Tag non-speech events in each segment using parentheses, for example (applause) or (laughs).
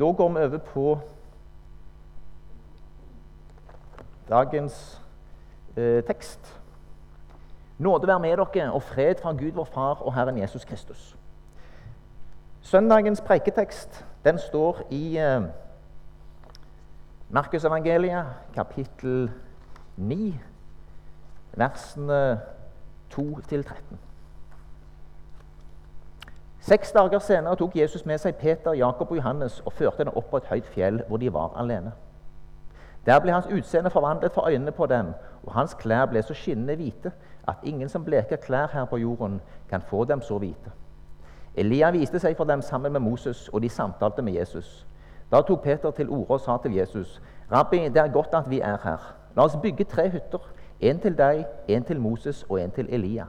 Da går vi over på dagens eh, tekst. Nåde være med dere og fred fra Gud vår Far og Herren Jesus Kristus. Søndagens preiketekst den står i eh, Markusevangeliet, kapittel 9, versene 2-13. Seks dager senere tok Jesus med seg Peter, Jakob og Johannes og førte dem opp på et høyt fjell hvor de var alene. Der ble hans utseende forvandlet for øynene på dem, og hans klær ble så skinnende hvite at ingen som bleker klær her på jorden, kan få dem så hvite. Elia viste seg for dem sammen med Moses, og de samtalte med Jesus. Da tok Peter til orde og sa til Jesus.: Rabbi, det er godt at vi er her. La oss bygge tre hytter. En til deg, en til Moses og en til Elia.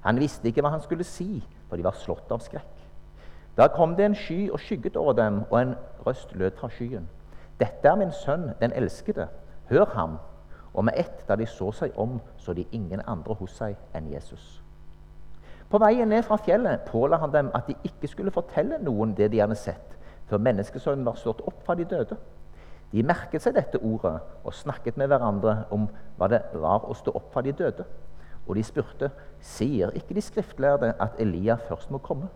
Han visste ikke hva han skulle si, for de var slått av skrekk. Da kom det en sky og skygget over dem, og en røst lød fra skyen. Dette er min sønn, den elskede. Hør ham. Og med ett, da de så seg om, så de ingen andre hos seg enn Jesus. På veien ned fra fjellet påla han dem at de ikke skulle fortelle noen det de hadde sett, før menneskesønnen var slått opp fra de døde. De merket seg dette ordet og snakket med hverandre om hva det var å stå opp fra de døde. Og de spurte, sier ikke de skriftlærde at Elia først må komme?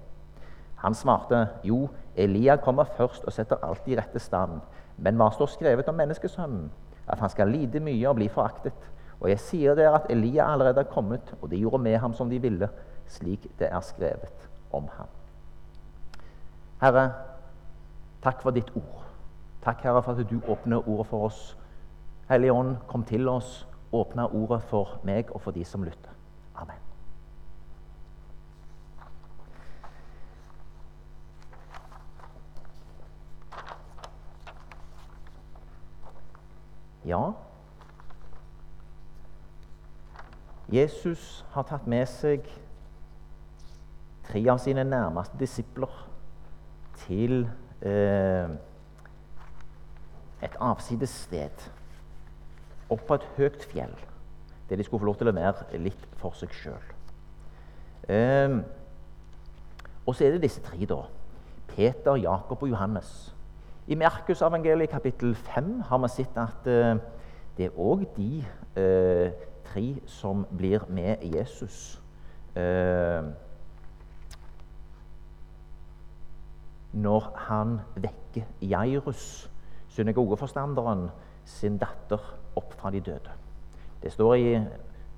Han svarte, jo, Elia kommer først og setter alt i rette stand. Men hva står skrevet om menneskesønnen? At han skal lide mye og bli foraktet. Og jeg sier dere at Elia allerede er kommet, og de gjorde med ham som de ville, slik det er skrevet om ham. Herre, takk for ditt ord. Takk, Herre, for at du åpner ordet for oss. Hellige Ånd, kom til oss. Åpne ordet for meg og for de som lytter. Amen. Ja, Jesus har tatt med seg tre av sine nærmeste disipler til eh, et avsides sted. Opp på et høyt fjell, der de skulle få lov til å være litt for seg sjøl. Eh, og så er det disse tre, da. Peter, Jakob og Johannes. I Merkusevangeliet kapittel 5 har vi sett at eh, det er òg de eh, tre som blir med Jesus. Eh, når han vekker Jairus, synagogeforstanderen, sin datter opp fra de døde. Det står i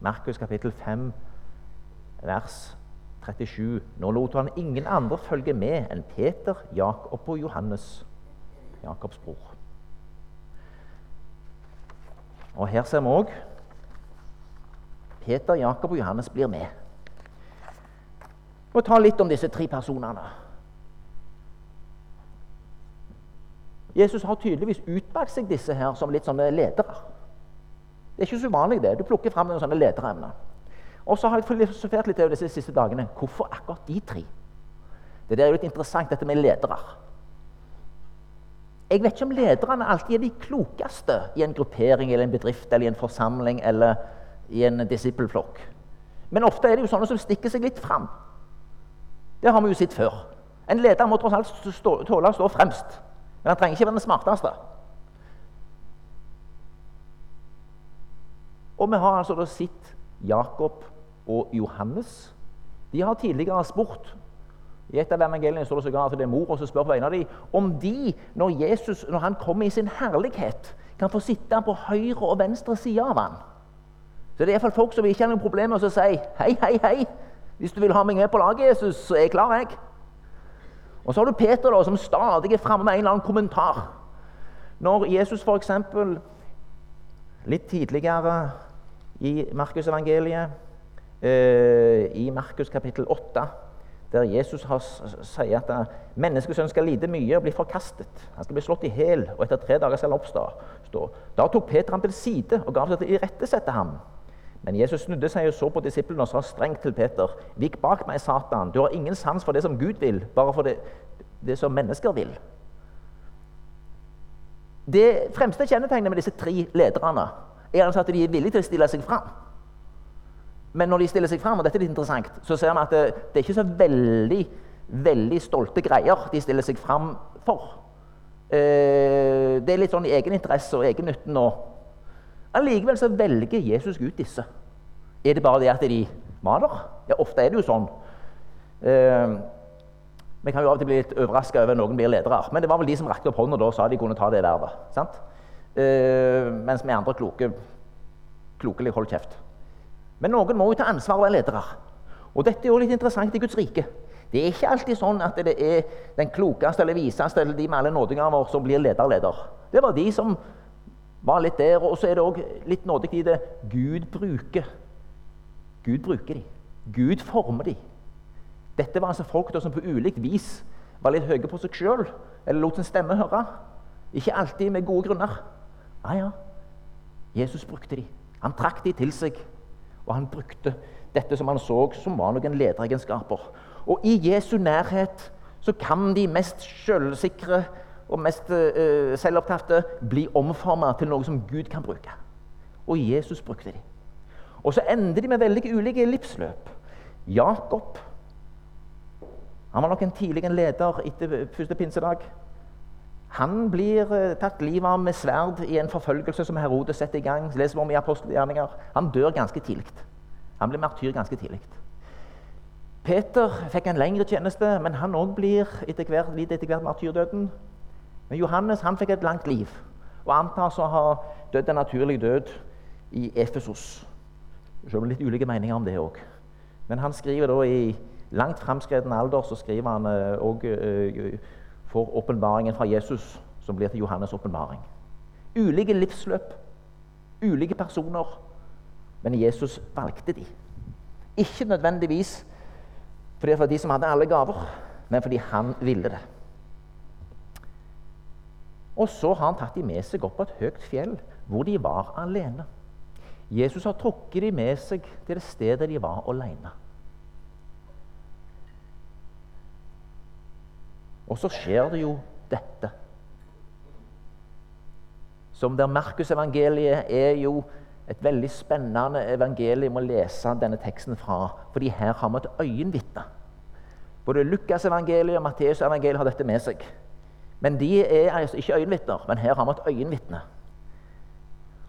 Markus kapittel 5, vers 37. Nå lot han ingen andre følge med enn Peter, Jakob og Johannes Jakobs bror. Og Her ser vi òg Peter, Jakob og Johannes blir med. Vi må ta litt om disse tre personene. Jesus har tydeligvis utvalgt seg disse her som litt sånne ledere. Det er ikke så uvanlig det. Du plukker fram noen sånne lederemner. Og så har jeg filosofert litt over disse siste dagene. Hvorfor akkurat de tre? Det er jo litt interessant, dette med ledere. Jeg vet ikke om lederne alltid er de klokeste i en gruppering eller en bedrift eller i en forsamling eller i en disippelflokk. Men ofte er det jo sånne som stikker seg litt fram. Det har vi jo sett før. En leder må tross alt tåle å stå fremst. Men han trenger ikke være den smarteste. Og vi har altså da sett Jakob og Johannes. De har tidligere spurt i et av evangeliene står det sågar at det er mor som spør på vegne av dem, om de, når Jesus når han kommer i sin herlighet, kan få sitte på høyre og venstre side av han. Så det er iallfall folk som ikke har noen problemer med å si hei, hei, hei. Hvis du vil ha meg med på laget, Jesus, så er jeg klar, jeg. Og så har du Peter, da, som stadig er framme med en eller annen kommentar. Når Jesus f.eks. litt tidligere i Markusevangeliet, eh, i Markus kapittel 8 der Jesus har, sier at eh, menneskesønnen skal lide mye og bli forkastet. Han skal bli slått i hjel, og etter tre dager skal han oppstå. Da tok Peter ham til side og gav seg til å irettesette ham. Men Jesus snudde seg og så på disiplene og sa strengt til Peter.: Vik bak meg, Satan. Du har ingen sans for det som Gud vil, bare for det, det som mennesker vil. Det fremste kjennetegnet med disse tre lederne er altså at de er villige til å stille seg fram. Men når de stiller seg fram, og dette er litt interessant, så ser vi at det, det er ikke så veldig, veldig stolte greier de stiller seg fram for. Eh, det er litt sånn i egeninteresse og egennytten nå. Allikevel så velger Jesus ut disse. Er det bare det at de var der? Ja, ofte er det jo sånn. Eh, vi kan jo av og til bli litt overraska over at noen blir ledere. Men det var vel de som rakte opp hånda da og sa de kunne ta det vervet. sant? Uh, mens vi andre kloke klokelig holdt kjeft. Men noen må jo ta ansvar og være ledere. Og dette er jo litt interessant i Guds rike. Det er ikke alltid sånn at det er den klokeste eller viseste eller de med alle nådegaver som blir lederleder. Det var de som var litt der. Og så er det òg litt nådig i det Gud bruker. Gud bruker de. Gud former de. Dette var altså folk som på ulikt vis var litt høye på seg sjøl, eller lot sin stemme høre. Ikke alltid med gode grunner. Ja, ja. Jesus brukte de. Han trakk de til seg, og han brukte dette som han så som var noen lederegenskaper. Og i Jesu nærhet så kan de mest selvsikre og mest uh, selvopptatte bli omforma til noe som Gud kan bruke. Og Jesus brukte de. Og så ender de med veldig ulike livsløp. Jakob han var nok en tidlig leder etter første pinsedag. Han blir uh, tatt livet av med sverd i en forfølgelse som Herodes setter i gang. leser vi om i apostelgjerninger. Han dør ganske tidlig. Han blir martyr ganske tidlig. Peter fikk en lengre tjeneste, men han òg blir etter hvert, etter hvert martyrdøden. Men Johannes han fikk et langt liv og antas å ha dødd en naturlig død i Efesos. Selv om litt ulike meninger om det òg. Men han skriver da i langt framskreden alder så skriver han òg uh, uh, for åpenbaringen fra Jesus, som blir til Johannes' åpenbaring. Ulike livsløp, ulike personer. Men Jesus valgte de. Ikke nødvendigvis fordi det var de som hadde alle gaver, men fordi han ville det. Og så har han tatt de med seg opp på et høyt fjell, hvor de var alene. Jesus har trukket de med seg til det stedet de var alene. Og så skjer det jo dette. Som der Markusevangeliet er jo et veldig spennende evangelium å lese denne teksten fra. fordi her har vi et øyenvitne. Både Lukas-evangeliet og Matteus-evangeliet har dette med seg. Men de er altså ikke øyenvitner, men her har vi et øyenvitne.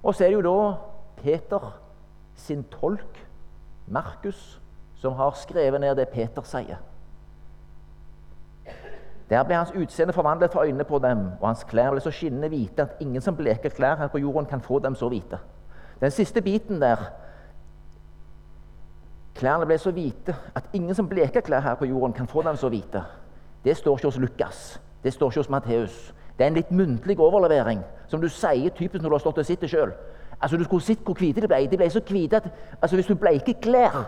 Og så er det jo da Peter sin tolk, Markus, som har skrevet ned det Peter sier. Der ble hans utseende forvandlet for øynene på dem, og hans klær ble så skinnende hvite at ingen som bleker klær her på jorden, kan få dem så hvite. Den siste biten der Klærne ble så hvite at ingen som bleker klær her på jorden, kan få dem så hvite. Det står ikke hos Lukas. Det står ikke hos Matteus. Det er en litt muntlig overlevering, som du sier typisk når du har stått og sittet sjøl. Altså, du skulle sett hvor hvite de ble. De ble så hvite at altså, hvis du bleiker klær,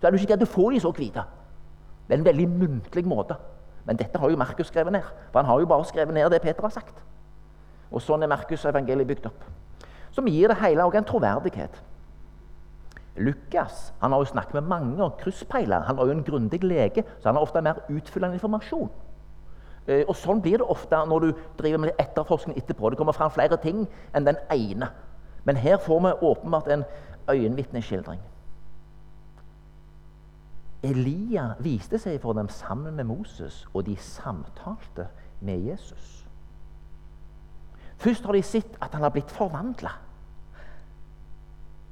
så er du ikke greid å få de så hvite. Det er en veldig muntlig måte. Men dette har jo Markus skrevet ned. For han har jo bare skrevet ned det Peter har sagt. Og sånn er Markus' evangeliet bygd opp. Som gir det hele også en troverdighet. Lukas han har jo snakket med mange og krysspeiler. Han var jo en grundig lege, så han har ofte mer utfyllende informasjon. Eh, og Sånn blir det ofte når du driver med etterforskning etterpå. Det kommer fram flere ting enn den ene. Men her får vi åpenbart en øyenvitneskildring. Elia viste seg for dem sammen med Moses, og de samtalte med Jesus. Først har de sett at han har blitt forvandla.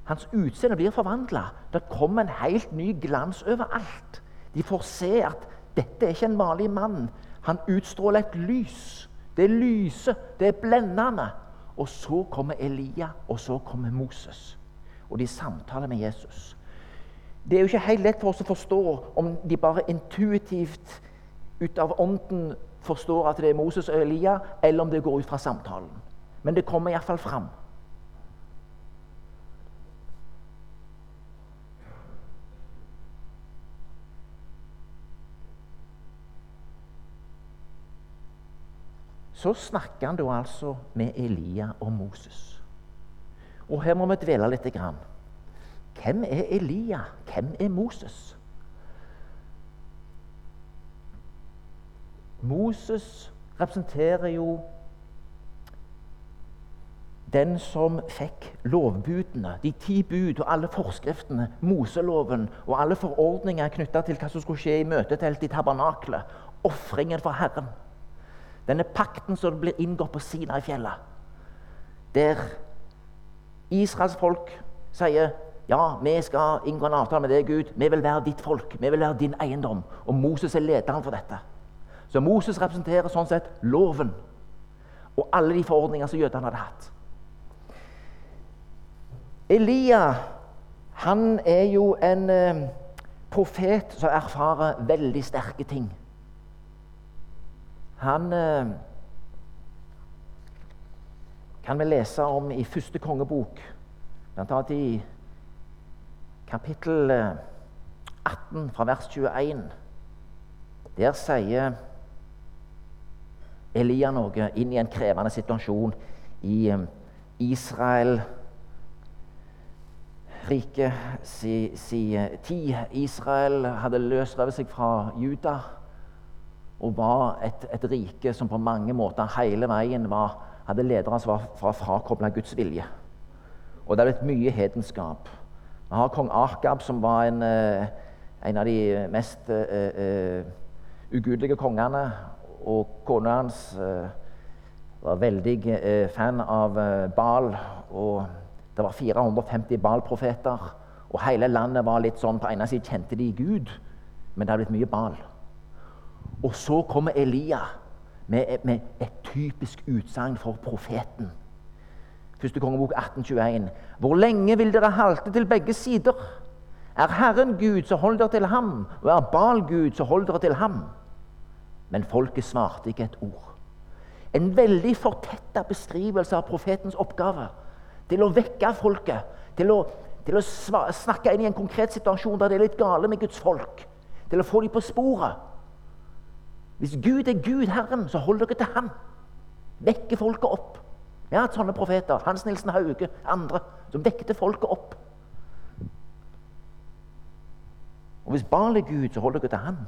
Hans utseende blir forvandla. Det kommer en helt ny glans overalt. De får se at dette er ikke en vanlig mann. Han utstråler et lys. Det lyser, det er blendende. Og så kommer Elia, og så kommer Moses. Og de samtaler med Jesus. Det er jo ikke helt lett for oss å forstå om de bare intuitivt ut av ånden forstår at det er Moses og Elia, eller om det går ut fra samtalen. Men det kommer iallfall fram. Så snakker han da altså med Elia og Moses. Og her må vi dvele litt. Grann. Hvem er Elia? Hvem er Moses? Moses representerer jo den som fikk lovbudene, de ti bud og alle forskriftene, Moseloven og alle forordninger knytta til hva som skulle skje i møteteltet i tabernaklet, ofringen for Herren. Denne pakten som blir inngått på Sinai-fjellet. Der Israels folk sier ja, vi skal inngå en avtale med deg, Gud. Vi vil være ditt folk. Vi vil være din eiendom. Og Moses er lederen for dette. Så Moses representerer sånn sett loven og alle de forordninger som jødene hadde hatt. Elia han er jo en eh, profet som erfarer veldig sterke ting. Han eh, kan vi lese om i første kongebok, bl.a. i kapittel 18, eh, fra vers 21. Der sier Elia noe inn i en krevende situasjon i eh, Israel riket si, si eh, tid. Israel hadde løsrevet seg fra Juda og var et, et, rike som på mange måter hele veien var, hadde ledere som var, var frakobla Guds vilje. Og det hadde blitt mye hedenskap. Vi har kong Akab, som var en, eh, en av de mest uh, uh, ugudelige kongene. Og kona hans uh, var veldig fan av Baal. og det var 450 Baal-profeter. Og hele landet var litt sånn På ene siden kjente de Gud, men det har blitt mye Baal. Og så kommer Elia med, med et typisk utsagn for profeten. Første kongebok 1821. Hvor lenge vil dere halte til begge sider? Er Herren Gud, så hold dere til ham. Og er Bal Gud, så hold dere til ham. Men folket svarte ikke et ord. En veldig fortetta beskrivelse av profetens oppgave til å vekke folket, til å, til å snakke inn i en konkret situasjon der det er litt gale med Guds folk. Til å få dem på sporet. Hvis Gud er Gud, Herren, så hold dere til ham. Vekke folket opp. Vi har hatt sånne profeter. Hans Nilsen Hauge, andre, som vekkte folket opp. Og Hvis Baal er Gud, så hold dere til Han.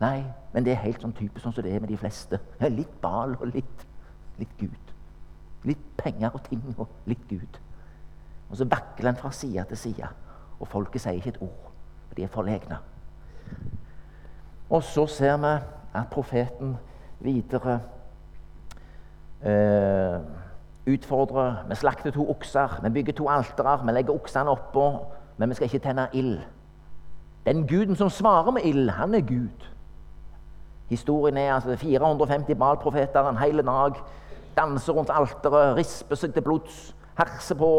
Nei, men det er helt sånn type sånn som det er med de fleste. Litt Baal og litt, litt Gud. Litt penger og ting og litt Gud. Og så vakler en fra side til side, og folket sier ikke et ord. For de er forlegne. Og så ser vi at profeten videre eh, utfordrer Vi slakter to okser, vi bygger to alterer, vi legger oksene oppå, men vi skal ikke tenne ild. Den guden som svarer med ild, han er Gud. Historien er altså 450 Baal-profeter en hel dag danser rundt alteret, risper seg til blods, herser på.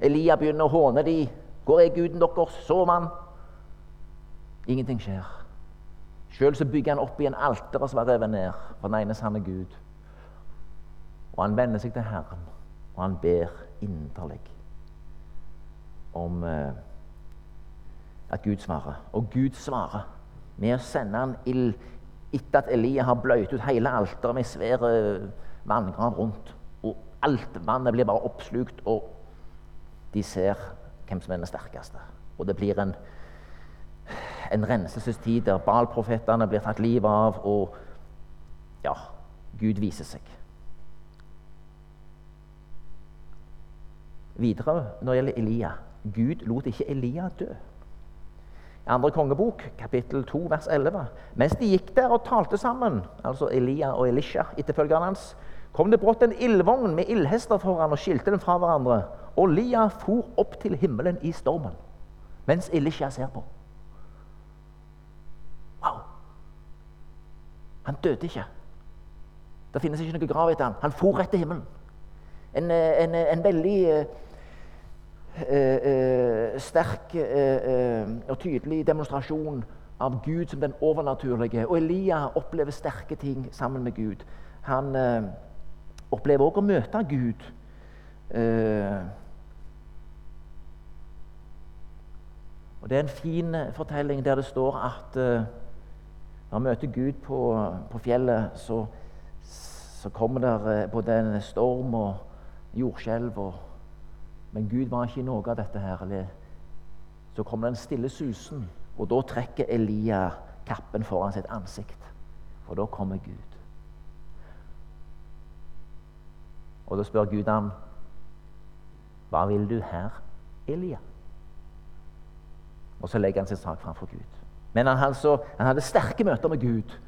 Elia begynner å håne de. Hvor er guden deres? Sover han? Ingenting skjer. Sjøl bygger han opp i en alter som var revet ned for den ene sanne Gud. Og han vender seg til Herren, og han ber inderlig om eh, at Gud svarer. Og Gud svarer med å sende han ild etter at Elia har bløyt ut hele alteret med svær vanngrav rundt. Og alt vannet blir bare oppslukt, og de ser hvem som er den sterkeste. Og det blir en, en renselsestid der Baal-profetene blir tatt livet av, og ja, Gud viser seg. Videre når det gjelder Elia Gud lot ikke Elia dø. I andre kongebok, kapittel 2, vers 11. Mens de gikk der og talte sammen, altså Elia og Elisha, etterfølgerne hans, kom det brått en ildvogn med ildhester foran og skilte dem fra hverandre. Og Lia for opp til himmelen i stormen, mens Elisha ser på. Wow! Han døde ikke. Det finnes ikke noe grav etter ham. Han for rett til himmelen. En, eh, en, eh, en veldig uh, uh, sterk uh, og tydelig demonstrasjon av Gud som den overnaturlige. Og Elia opplever sterke ting sammen med Gud. Han opplever også å møte Gud. Eh, og Det er en fin eh, fortelling der det står at eh, når han møter Gud på, på fjellet, så, så, kommer det eh, både en storm og jordskjelv. Og, men Gud var ikke noe av dette her. Så kommer den stille susen, og da trekker Elia kappen foran sitt ansikt. For da kommer Gud. Og da spør Gud ham, 'Hva vil du her, Elia?' Og så legger han sin sak framfor Gud. Men han, altså, han, hadde sterke møter med Gud.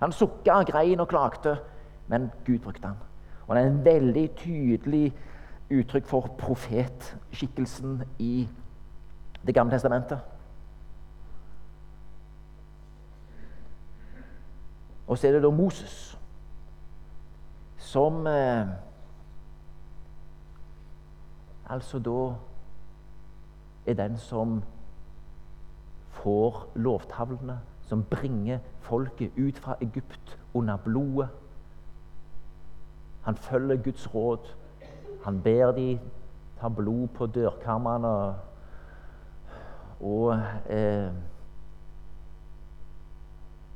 Han sukka, grein og klagde. men Gud brukte han. Og det er en veldig tydelig uttrykk for profetskikkelsen i Det gamle testamentet. Og så er det da Moses, som eh, Altså da er den som får lovtavlene, som bringer folket ut fra Egypt under blodet. Han følger Guds råd. Han ber de ta blod på dørkarmene og, eh,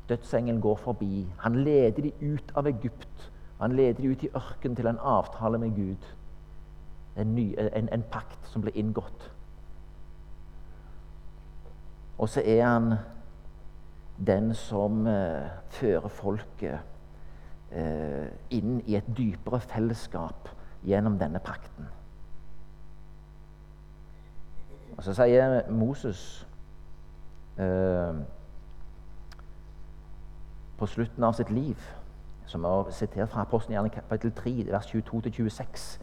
Dødsengelen går forbi. Han leder de ut av Egypt. Han leder de ut i ørkenen til en avtale med Gud. En, ny, en, en pakt som ble inngått. Og så er han den som eh, fører folket eh, inn i et dypere fellesskap gjennom denne pakten. Og så sier Moses eh, på slutten av sitt liv, som er sitert fra Apostelen kapittel 3, vers 22-26,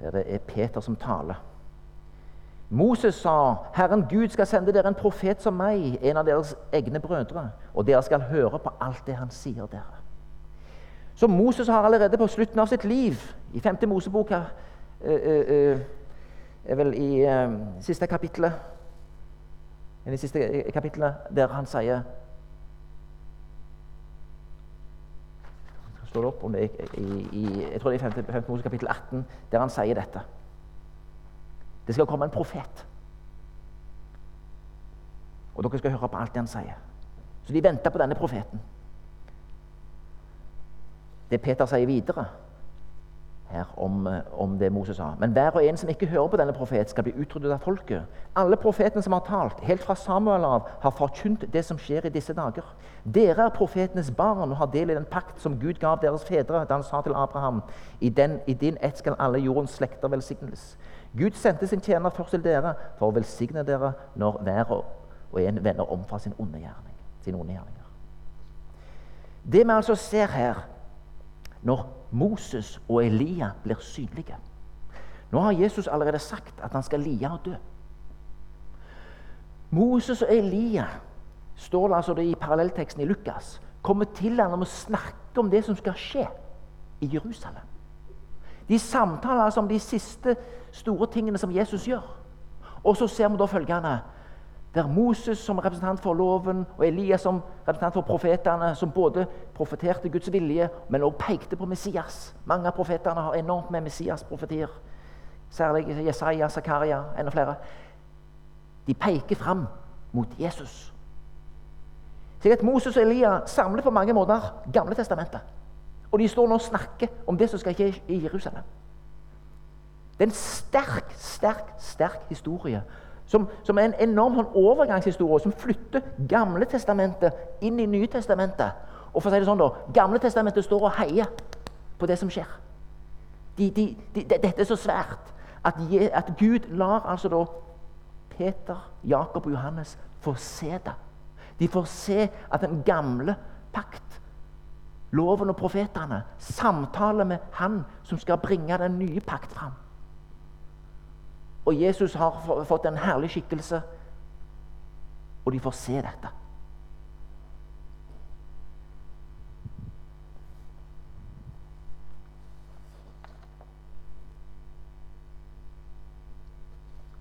der det er Peter som taler. Moses sa, 'Herren Gud skal sende dere en profet som meg, en av deres egne brødre.' 'Og dere skal høre på alt det han sier dere.' Så Moses har allerede på slutten av sitt liv, i 5. Mosebok her, øh, øh, er vel i siste kapittelet i det siste kapittelet der han sier står det opp om det i, i, jeg tror det er i 5. 5. Mosebok kapittel 18, der han sier dette. Det skal komme en profet. Og dere skal høre på alt det han sier. Så de venter på denne profeten. Det Peter sier videre her om, om, det Moses sa. Men hver og en som ikke hører på denne profet, skal bli utryddet av folket. Alle profetene som har talt, helt fra Samuel av, har forkynt det som skjer i disse dager. Dere er profetenes barn og har del i den pakt som Gud gav deres fedre da han sa til Abraham, i, den, i din ett skal alle jordens slekter velsignes. Gud sendte sin tjener først til dere for å velsigne dere når hver og en vender om fra sin onde gjerning, sine onde gjerninger. Det vi altså ser her, når Moses og Elia blir synlige Nå har Jesus allerede sagt at han skal lie og dø. Moses og Elia står det altså det i parallellteksten i Lukas, kommer til ham om å snakke om det som skal skje i Jerusalem. De samtaler altså om de siste store tingene som Jesus gjør. Og så ser vi da følgende der Moses som representant for loven og Elias som representant for profetene, som både profeterte Guds vilje, men også pekte på Messias. Mange av profetene har enormt med Messias-profetier. Særlig Jesaja, Zakaria, enda flere. De peker fram mot Jesus. Slik at Moses og Elia samler på mange måter Gamle testamentet. Og de står nå og snakker om det som skal skje i Jerusalem. Det er en sterk, sterk, sterk historie. Som, som er en enorm sånn overgangshistorie som flytter Gamle testamentet inn i Nye testamentet. Og for å si det sånn da, Gamle testamentet står og heier på det som skjer. De, de, de, dette er så svært at, at Gud lar altså da Peter, Jakob og Johannes få se det. De får se at den gamle pakt loven og profetene, samtaler med Han som skal bringe den nye pakt fram. Og Jesus har fått en herlig skikkelse, og de får se dette.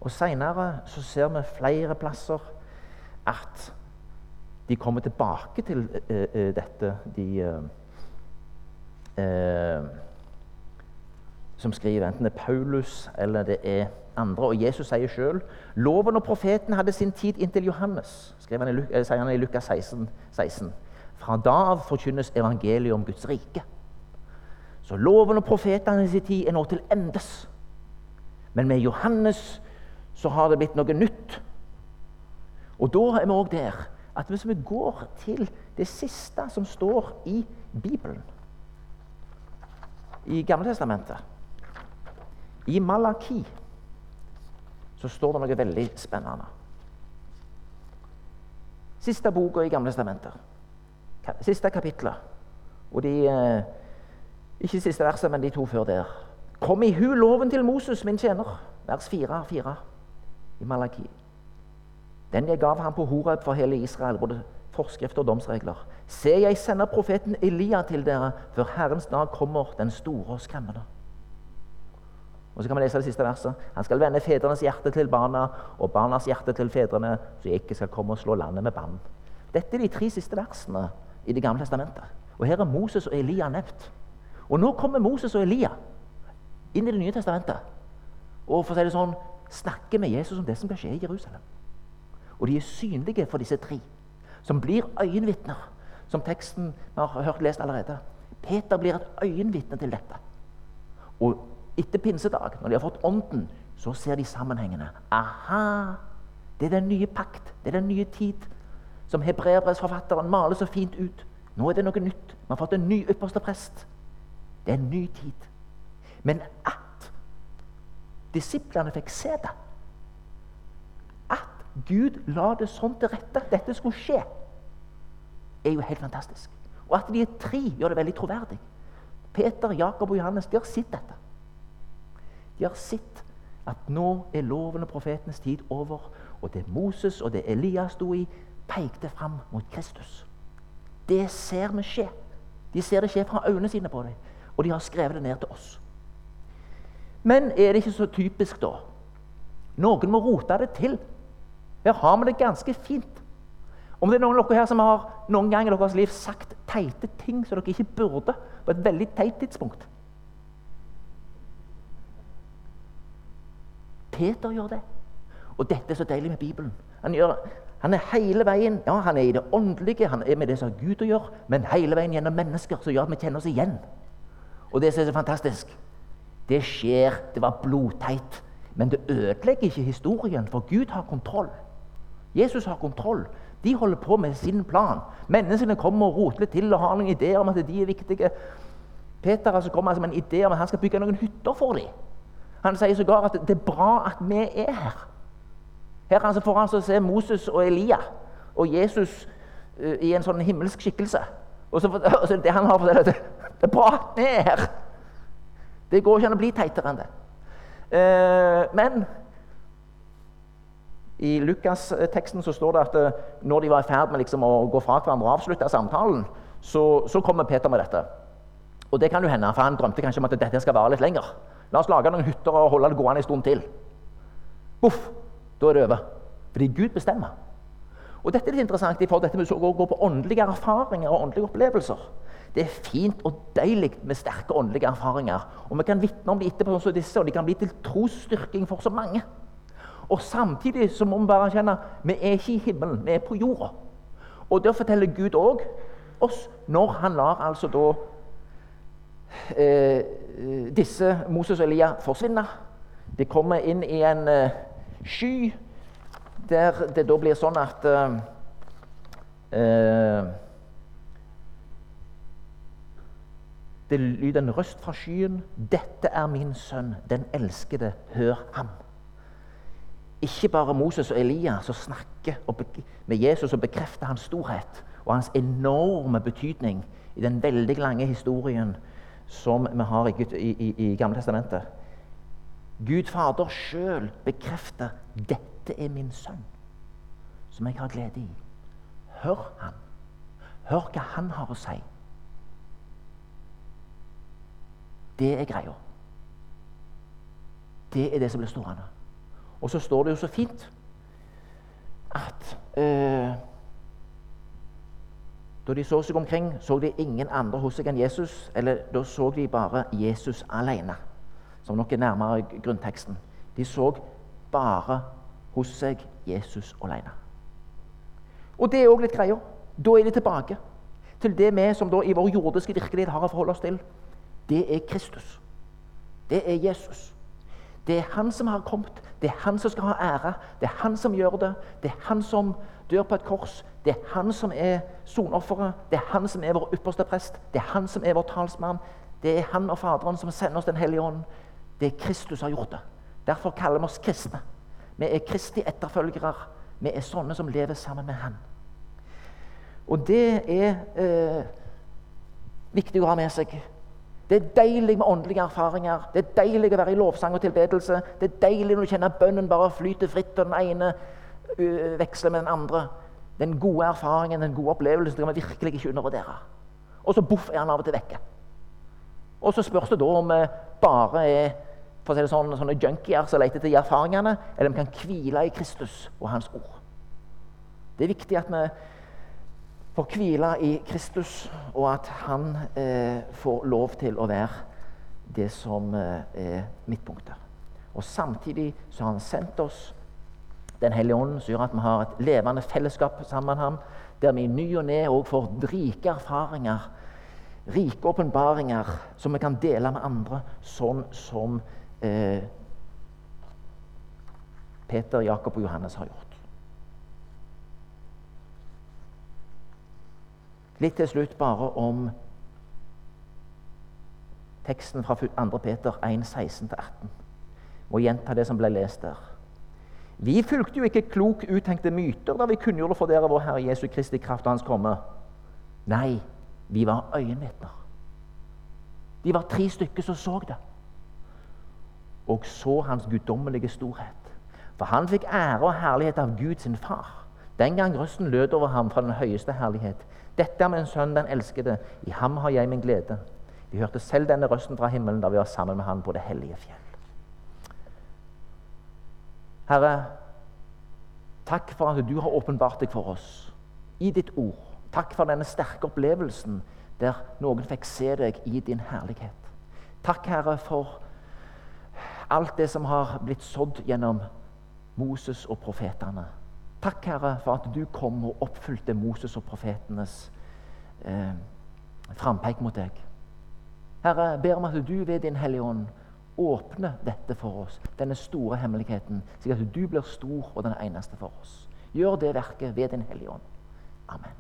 Og Seinere ser vi flere plasser at de kommer tilbake til uh, dette. De, uh, uh, som skriver, enten det er Paulus eller det er andre. Og Jesus sier sjøl loven og profeten hadde sin tid inntil Johannes. Han i, eh, sier han i Lukas 16, 16. Fra da av forkynnes evangeliet om Guds rike. Så loven og profetene sin tid er nå til endes. Men med Johannes så har det blitt noe nytt. Og da er vi òg der at hvis vi går til det siste som står i Bibelen i Gamle Testamentet. I Malaki så står det noe veldig spennende. Siste boka i Gamle Stamenter. Siste kapitlet. Og de, eh, Ikke siste verset, men de to før der. Kom i hu loven til Moses, min tjener. Vers 4, 4 i Malaki. Den jeg gav ham på Horeb for hele Israel, både forskrifter og domsregler. Se, jeg sender profeten Elia til dere før Herrens dag kommer, den store og skremmende. Og så kan vi lese det siste verset. Han skal vende fedrenes hjerte til barna og barnas hjerte til fedrene, så jeg ikke skal komme og slå landet med bann. Dette er de tre siste versene i Det gamle testamentet. Og her er Moses og Elia nevnt. Og nå kommer Moses og Elia inn i Det nye testamentet og for å si det sånn, snakker med Jesus om det som skal skje i Jerusalem. Og de er synlige for disse tre, som blir øyenvitner, som teksten vi har hørt lest allerede. Peter blir et øyenvitne til dette. Og etter pinsedag, når de har fått Ånden, så ser de sammenhengene. Aha! Det er den nye pakt, det er den nye tid, som hebreerbrevsforfatteren maler så fint ut. Nå er det noe nytt. Vi har fått en ny ypperste prest. Det er en ny tid. Men at disiplene fikk se det, at Gud la det sånn til rette at dette skulle skje, er jo helt fantastisk. Og at de er tre, gjør det veldig troverdig. Peter, Jakob og Johannes de har sett dette. De har sett at nå er loven og profetenes tid over, og det Moses og det Elias sto i, pekte fram mot Kristus. Det ser vi skje. De ser det skje fra øynene sine på dem, og de har skrevet det ned til oss. Men er det ikke så typisk, da? Noen må rote det til. Her har vi det ganske fint. Om det er noen av dere her som har noen gang i deres liv sagt teite ting som dere ikke burde, på et veldig teit tidspunkt Peter gjør det. Og dette er så deilig med Bibelen. Han, gjør, han er hele veien ja, han er i det åndelige, han er med det som har Gud å gjøre, men hele veien gjennom mennesker som gjør at vi kjenner oss igjen. Og det som er så fantastisk, det skjer. Det var blodteit. Men det ødelegger ikke historien, for Gud har kontroll. Jesus har kontroll. De holder på med sin plan. Menneskene kommer og roter til og har noen ideer om at de er viktige. Peter altså kommer altså med en idé om at han skal bygge noen hytter for dem. Han sier sågar at det er bra at vi er her. Her altså får han altså se Moses og Elia og Jesus uh, i en sånn himmelsk skikkelse. Og så, (laughs) og det han har fortalt, det, det er bra at vi er her. Det går ikke an å bli teitere enn det. Uh, men i Lukas-teksten så står det at uh, når de var i ferd med liksom å gå fra hverandre og avslutte samtalen, så, så kommer Peter med dette. Og det kan jo hende, for Han drømte kanskje om at dette skal vare litt lenger. La oss lage noen hytter og holde det gående en stund til. Boff! Da er det over. Fordi Gud bestemmer. Og Dette er litt interessant i forhold til dette med å gå på åndelige erfaringer og åndelige opplevelser. Det er fint og deilig med sterke åndelige erfaringer. Og Vi kan vitne om de etterpå, som disse, og de kan bli til trosstyrking for så mange. Og Samtidig så må vi bare erkjenne vi er ikke i himmelen, vi er på jorda. Og Det forteller Gud òg oss når han lar altså da disse Moses og Elia forsvinne. De kommer inn i en eh, sky der det da blir sånn at eh, eh Det lyder en røst fra skyen. 'Dette er min sønn, den elskede. Hør ham.' Ikke bare Moses og Elia som snakker med Jesus og bekrefter hans storhet og hans enorme betydning i den veldig lange historien som vi har i, i, i Gamle testamentet. Gud Fader sjøl bekrefter 'Dette er min sønn, som jeg har glede i'. Hør han. Hør hva han har å si. Det er greia. Det er det som blir stående. Og så står det jo så fint at øh, da de så seg omkring, så de ingen andre hos seg enn Jesus. Eller da så de bare Jesus alene, som nok er nærmere grunnteksten. De så bare hos seg Jesus alene. Og det er òg litt greia. Da er de tilbake til det vi som da i vår jordiske virkelighet har å forholde oss til. Det er Kristus. Det er Jesus. Det er han som har kommet. Det er han som skal ha ære. Det er han som gjør det. Det er han som dør på et kors. Det er han som er sonofferet. Det er han som er vår ypperste prest. Det er han som er vår talsmann. Det er han og Faderen som sender oss Den hellige ånd. Det er Kristus som har gjort det. Derfor kaller vi oss kristne. Vi er Kristi etterfølgere. Vi er sånne som lever sammen med Han. Og det er eh, viktig å ha med seg. Det er deilig med åndelige erfaringer. Det er deilig å være i lovsang og tilbedelse. Det er deilig når du kjenner bønnen bare flyter fritt, og den ene veksler med den andre. Den gode erfaringen, den gode opplevelsen, det kan vi virkelig ikke undervurdere. Og så boff er han av og til vekke. Og så spørs det da om vi bare er for å si det sånn, sånne junkier som leter etter de erfaringene, eller om vi kan hvile i Kristus og Hans ord. Det er viktig at vi får hvile i Kristus, og at han eh, får lov til å være det som eh, er midtpunktet. Og Samtidig så har han sendt oss Den hellige ånden, som gjør at vi har et levende fellesskap sammen med ham, der vi i ny og ne òg får rike erfaringer, rike åpenbaringer, som vi kan dele med andre, sånn som eh, Peter, Jakob og Johannes har gjort. Litt til slutt bare om teksten fra 2. Peter 1, 16-18. Må gjenta det som ble lest der. Vi fulgte jo ikke klok, uttenkte myter da vi kunngjorde for dere vår Herre Jesu Kristi kraft og Hans komme. Nei, vi var øyenvitner. De var tre stykker som så det. Og så Hans guddommelige storhet. For han fikk ære og herlighet av Gud sin far. Den gang røsten lød over ham fra den høyeste herlighet. Dette er min sønn, den elskede. I ham har jeg min glede. Vi hørte selv denne røsten fra himmelen da vi var sammen med han på det hellige fjell. Herre, takk for at du har åpenbart deg for oss i ditt ord. Takk for denne sterke opplevelsen der noen fikk se deg i din herlighet. Takk, Herre, for alt det som har blitt sådd gjennom Moses og profetene. Takk, Herre, for at du kom og oppfylte Moses og profetenes eh, frampeik mot deg. Herre, ber om at du ved Din Hellige Ånd åpner dette for oss, denne store hemmeligheten, slik at du blir stor og den eneste for oss. Gjør det verket ved Din Hellige Ånd. Amen.